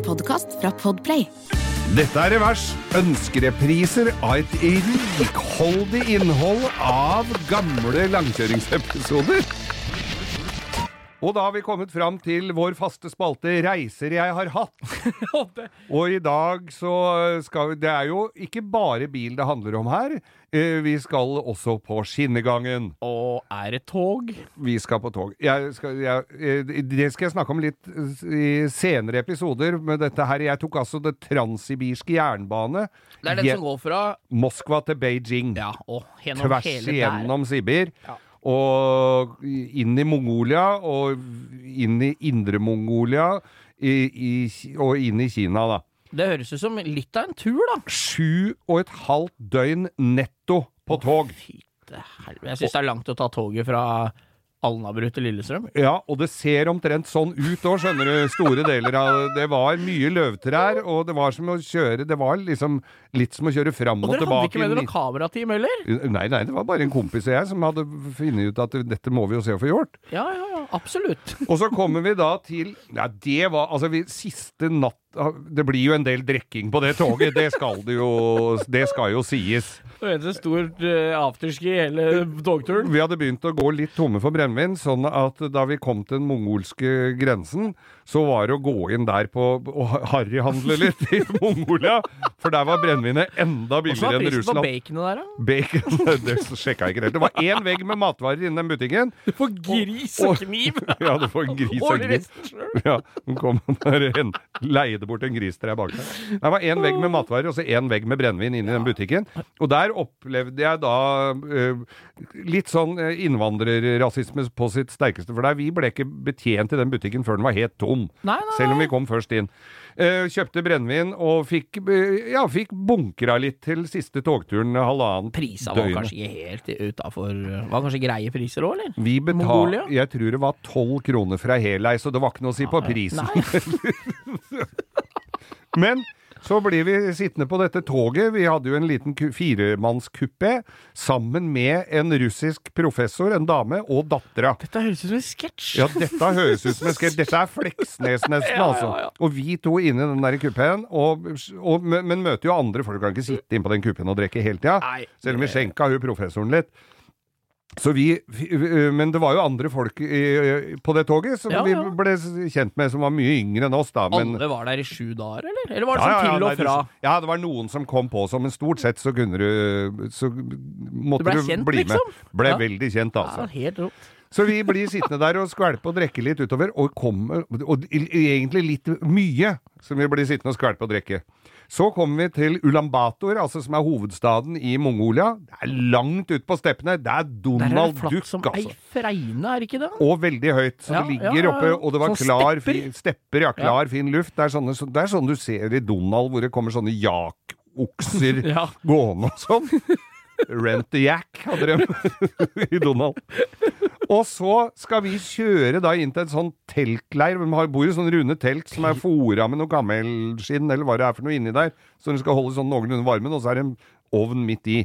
En podkast fra Podplay. Dette er Revers. Ønskerepriser av et rikholdig innhold av gamle langkjøringsepisoder. Og da har vi kommet fram til vår faste spalte Reiser jeg har hatt. Og i dag så skal vi Det er jo ikke bare bil det handler om her. Eh, Vi skal også på skinnegangen. Og er det tog? Vi skal på tog. Jeg skal, jeg, eh, det skal jeg snakke om litt eh, i senere episoder. Men dette her, jeg tok altså det transsibirske jernbane. Det er den som går fra Moskva til Beijing. Ja, og Tvers hele der. igjennom Sibir. Ja. Og inn i Mongolia, og inn i Indre Mongolia, i, i, og inn i Kina, da. Det høres ut som litt av en tur, da. Sju og et halvt døgn netto på tog. Fytte helvete. Jeg syns det er langt å ta toget fra Alnabru til Lillestrøm. Ja, og det ser omtrent sånn ut òg, skjønner du. Store deler av Det var mye løvtrær, og det var som å kjøre Det var liksom litt som å kjøre fram Og og, dere hadde ikke med dere noe kamerateam heller? Nei, nei, det var bare en kompis og jeg som hadde funnet ut at dette må vi jo se å få gjort. Ja, ja, ja. Absolutt. Og så kommer vi da til Ja, det var Altså, vi, siste natt Det blir jo en del drikking på det toget, det skal det jo Det skal jo sies. Det var et stort uh, afterski hele togturen. Vi hadde begynt å gå litt tomme for brennevin, sånn at da vi kom til den mongolske grensen, så var det å gå inn der på og harryhandle litt i Mongolia, for der var brennevinet enda billigere enn var Hva var prisen på baconet der, da? Bacon Det sjekka jeg ikke helt. Det var én vegg med matvarer innen den butikken. får gris og- og kniv! Ja, du får gris og selv. Ja, hun kom der en, leide bort en gris til deg bak der. Det var én vegg med matvarer og så én vegg med brennevin inni den butikken. Og der opplevde jeg da uh, litt sånn eh, innvandrerrasisme på sitt sterkeste. For der vi ble ikke betjent i den butikken før den var helt tom. Nei, nei, Selv om vi kom først inn. Uh, kjøpte brennevin og fikk, uh, ja, fikk bunkra litt til siste togturen halvannet Prisa var døgnet. kanskje ikke helt utafor Var kanskje greie priser òg, eller? Vi Mongolia? jeg tror det var tolv kroner fra helei, så det var ikke noe å si på prisen. Nei. Men så blir vi sittende på dette toget. Vi hadde jo en liten firemannskupé sammen med en russisk professor, en dame, og dattera. Dette høres ut som en sketsj. Ja, dette høres ut som en sketsj. Dette er Fleksnes nesten, Ja, ja, altså. ja. Og vi to inne i den der kupeen, men møter jo andre folk. Kan ikke sitte inn på den kupeen og drikke hele tida. Selv om vi skjenka hun professoren litt. Så vi, Men det var jo andre folk i, på det toget som Ja, vi ja. ble kjent med, som var mye yngre enn oss, da. Men, Alle var der i sju dager, eller? Eller var det Ja, sånn ja, ja, til nei, og fra? Du, ja, det var noen som kom på som, men stort sett så kunne du Så måtte Du ble du kjent, bli med. liksom? Ble Ja. veldig kjent, Ja, altså. helt rått. Så vi blir sittende der og skvelpe og drikke litt utover, og kom, Og egentlig litt mye som vi blir sittende og skvelpe og drikke. Så kommer vi til Ulan-Bator, altså som er hovedstaden i Mongolia. Det er langt ut på steppene. Det er Der er Donald det flatt Duck, som ei fregne, er ikke det? Og veldig høyt, så Ja, det ligger ja, ja, oppe, og det var klar, stepper. fin, stepper, ja, klar, fin luft. Det er, sånne, så- det er sånn du ser i Donald, hvor det kommer sånne jakokser Ja. gående og sånn. Rent the Jack hadde de i Donald. Og så skal vi kjøre da inn til en sånn teltleir. De bor i sånne runde telt som er fora med noe gammelskinn eller hva det er for noe inni der, så de skal holde sånn noenlunde varmen, og så er det en ovn midt i.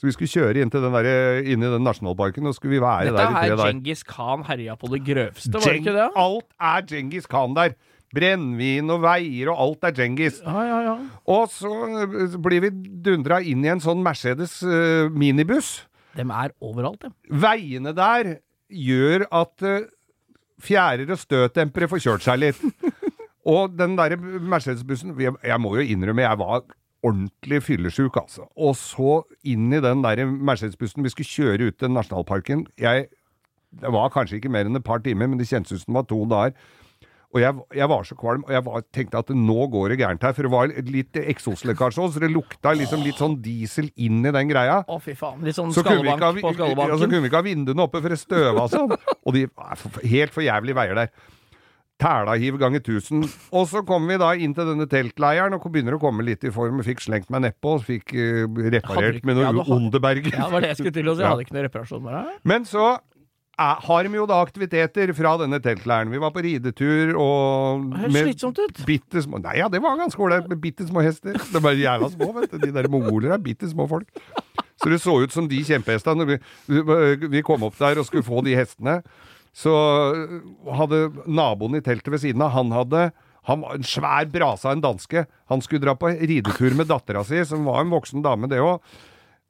Så vi skulle kjøre inn til den der, inn i den nasjonalparken, og skulle vi være Dette der i er tre dager. Djengis Khan herja på det grøvste, var det ikke det? Alt er Djengis Khan der. Brennevin og veier og alt er Djengis. Ja, ja, ja. Og så eh, blir vi dundra inn i en sånn Mercedes uh, minibuss. De er overalt, dem. Veiene der gjør at uh, fjærer og støtdempere får kjørt seg litt. og den derre Mercedes-bussen jeg, må jo innrømme, jeg var ordentlig fyllesjuk, altså. Og så inn i den der Mercedes-bussen. Vi skulle kjøre ut til nasjonalparken. Jeg, det var kanskje ikke mer enn et par timer, men det kjentes ut som det var to dager. Og jeg, jeg var så kvalm, og jeg var, tenkte at nå går det gærent her. For det var litt eksoslekkasje òg, så det lukta liksom litt sånn diesel inn i den greia. Å, fy faen. Litt sånn Så skallebank ha, på ja, så kunne vi ikke ha vinduene oppe for det støva sånn. Og de er helt for jævlig veier der. Tælahiv ganger 1000. Og så kommer vi da inn til denne teltleiren og begynner å komme litt i form. Fikk slengt meg nedpå, fikk uh, reparert ikke- med noe ja, Onderberger. Ja, det var det jeg skulle til å si. Jeg hadde ikke noe reparasjon med deg. Men så er, har de jo da aktiviteter fra denne teltleiren. Vi var på ridetur og høres slitsomt ut. bitte små Nei, ja, det var ganske ålreit med bitte små hester. De er jævla små, vet du. De der mongoler er bitte små folk. Så det så ut som de kjempehestene. Vi, vi kom opp der og skulle få de hestene, så hadde naboen i teltet ved siden av, han hadde Han var en svær brasa, en danske. Han skulle dra på ridetur med dattera si, som var en voksen dame, det òg.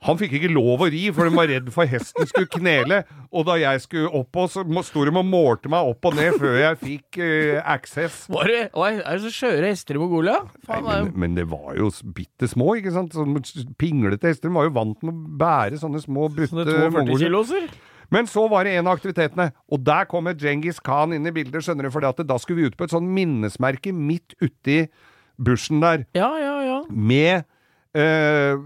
Han fikk ikke lov å ri, for de var redd for hesten skulle knele. Og da jeg skulle opp så sto de og målte meg opp og ned før jeg fikk uh, access. Var det, oi, er det så skjøre hester i Mongolia? Faen, Nei, men, men det var jo bitte små, ikke sant? Sånn pinglete hester. De var jo vant med å bære sånne små brutte Sånne 42 mongoler. Men så var det en av aktivitetene, og der kommer Djengis Khan inn i bildet, skjønner du, for da skulle vi ut på et sånn minnesmerke midt uti bushen der, Ja, ja, ja. med, eh,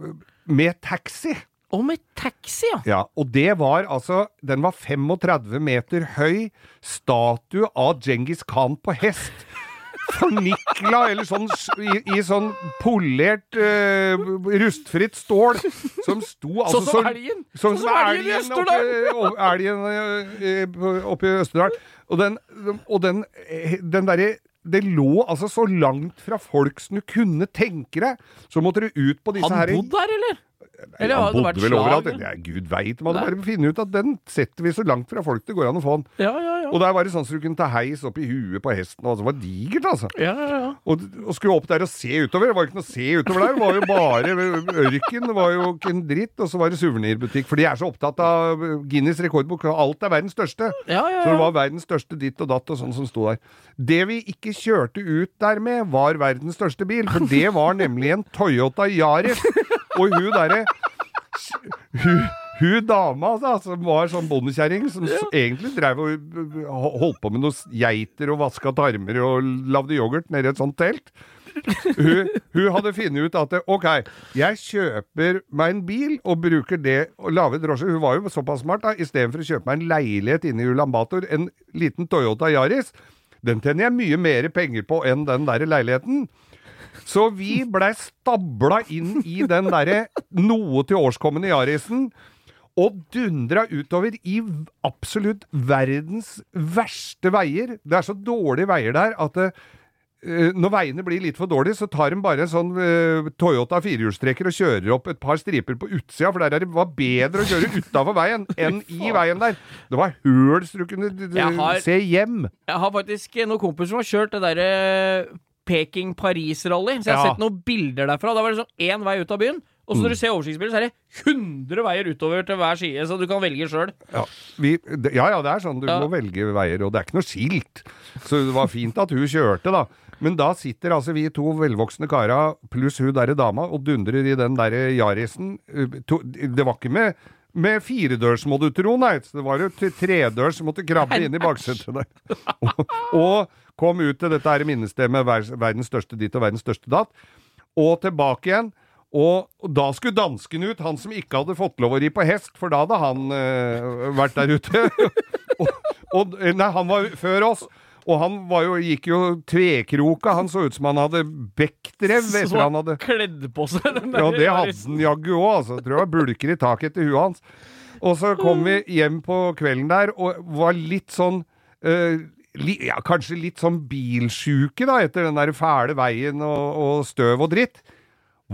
med taxi. Og med taxi, ja. Ja, og det var altså Den var 35 meter høy. Statue av Djengis Khan på hest. Fornikla, eller sånn i, i sånn polert, uh, rustfritt stål, som sto altså Sånn som elgen! Sånn som elgen i Østerdal. Østerdalen! elgen oppe i Østerdal. Og den, og den, eh, den derre det lå altså så langt fra folk som du kunne tenke deg. Så måtte du ut på disse Han her bodde der, eller? Eller han hadde bodde vel overalt. Ja, Gud veit. Man hadde bare finne ut at den setter vi så langt fra folk det går an å få den. Ja, ja, ja. Og der var det sånn så du kunne ta heis opp i huet på hesten. Og det var digert, altså. ja, ja, ja. Og, og skulle opp der og se utover. Det var ikke noe å se utover der. Det var jo bare ørken. Det var jo ikke en dritt. Og så var det suvenirbutikk. For de er så opptatt av Guinness rekordbok. Alt er verdens største. ja, ja, Så det var verdens største ditt og datt og sånn som sto der. Det vi ikke kjørte ut der med, var verdens største bil. For det var nemlig en Toyota Yaris. Og hun derre hun, hun dama da, som var sånn bondekjerring, som ja. egentlig drev og holdt på med noen geiter og vaska tarmer og lagde yoghurt nede i et sånt telt. Hun, hun hadde funnet ut at ok, jeg kjøper meg en bil og bruker det og lager drosje. Hun var jo såpass smart, da. Istedenfor å kjøpe meg en leilighet inne i Ulan Bator, en liten Toyota Yaris. Den tjener jeg mye mer penger på enn den der leiligheten. Så vi blei stabla inn i den derre noe til årskommende Yarisen. Og dundra utover i absolutt verdens verste veier. Det er så dårlige veier der at det, eh, når veiene blir litt for dårlige, så tar de bare en sånn uh, Toyota firehjulstrekker og kjører opp et par striper på utsida, for der er det var bedre å kjøre utafor veien enn i veien der. Det var høl så du kunne har- se hjem. Jeg har faktisk noen kompiser som har kjørt det derre Peking-Paris-rally. Så jeg har Ja. sett noen bilder derfra. Da var det sånn én vei ut av byen. Og så når du ser oversiktsbildet, så er det 100 veier utover til hver side, så du kan velge sjøl. Ja, ja, ja, det er sånn. Du Ja. må velge veier, og det er ikke noe skilt. Så det var fint at hun kjørte, da. Men da sitter altså vi to velvoksne kara pluss hun derre dama og dundrer i den derre Yarisen. Uh, Det var ikke med med firedørs, må du tro, nei. Så Det var jo tredørs som måtte krabbe inn i baksetet der. Og, og kom ut til dette her minnestedet med verdens største ditt og verdens største datt. Og tilbake igjen. Og, da skulle dansken ut, han som ikke hadde fått lov å ri på hest, for da hadde han eh, vært der ute. og, og, nei, han var før oss. Og han var jo, gikk jo tvekroka. Han så ut som han hadde bekkdrev Så han hadde kledd på seg den der. Ja, det hadde han jaggu òg, altså. Tror det var bulker i taket etter huet hans. Og så kom vi hjem på kvelden der og var litt sånn li, Ja, kanskje litt sånn bilsjuke, da, etter den der fæle veien og, og støv og dritt.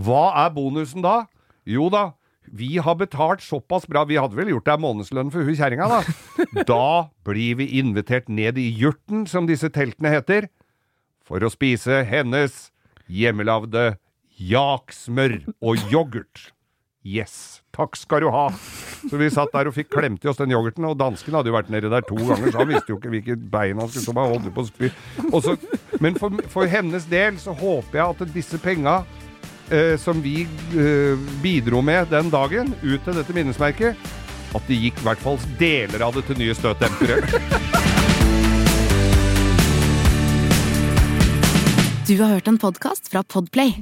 Hva er bonusen da? Jo da, vi har betalt såpass bra, vi hadde vel gjort deg månedslønn for hun kjerringa, da. Da blir vi invitert ned i jurten, som disse teltene heter, for å spise hennes hjemmelagde jaksmør og yoghurt. Yes, takk skal du ha. Så vi satt der og fikk klemt i oss den yoghurten, og dansken hadde jo vært nede der to ganger, så han visste jo ikke hvilket bein han skulle stå holdt på å spy. Så- Men for, for hennes del så håper jeg at disse penga eh, som vi eh, bidro med den dagen, ut til dette minnesmerket, at det gikk i hvert fall deler av det til nye støtdempere. Du har hørt en podkast fra Podplay.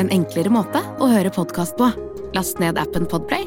En enklere måte å høre podkast på. Last ned appen Podplay,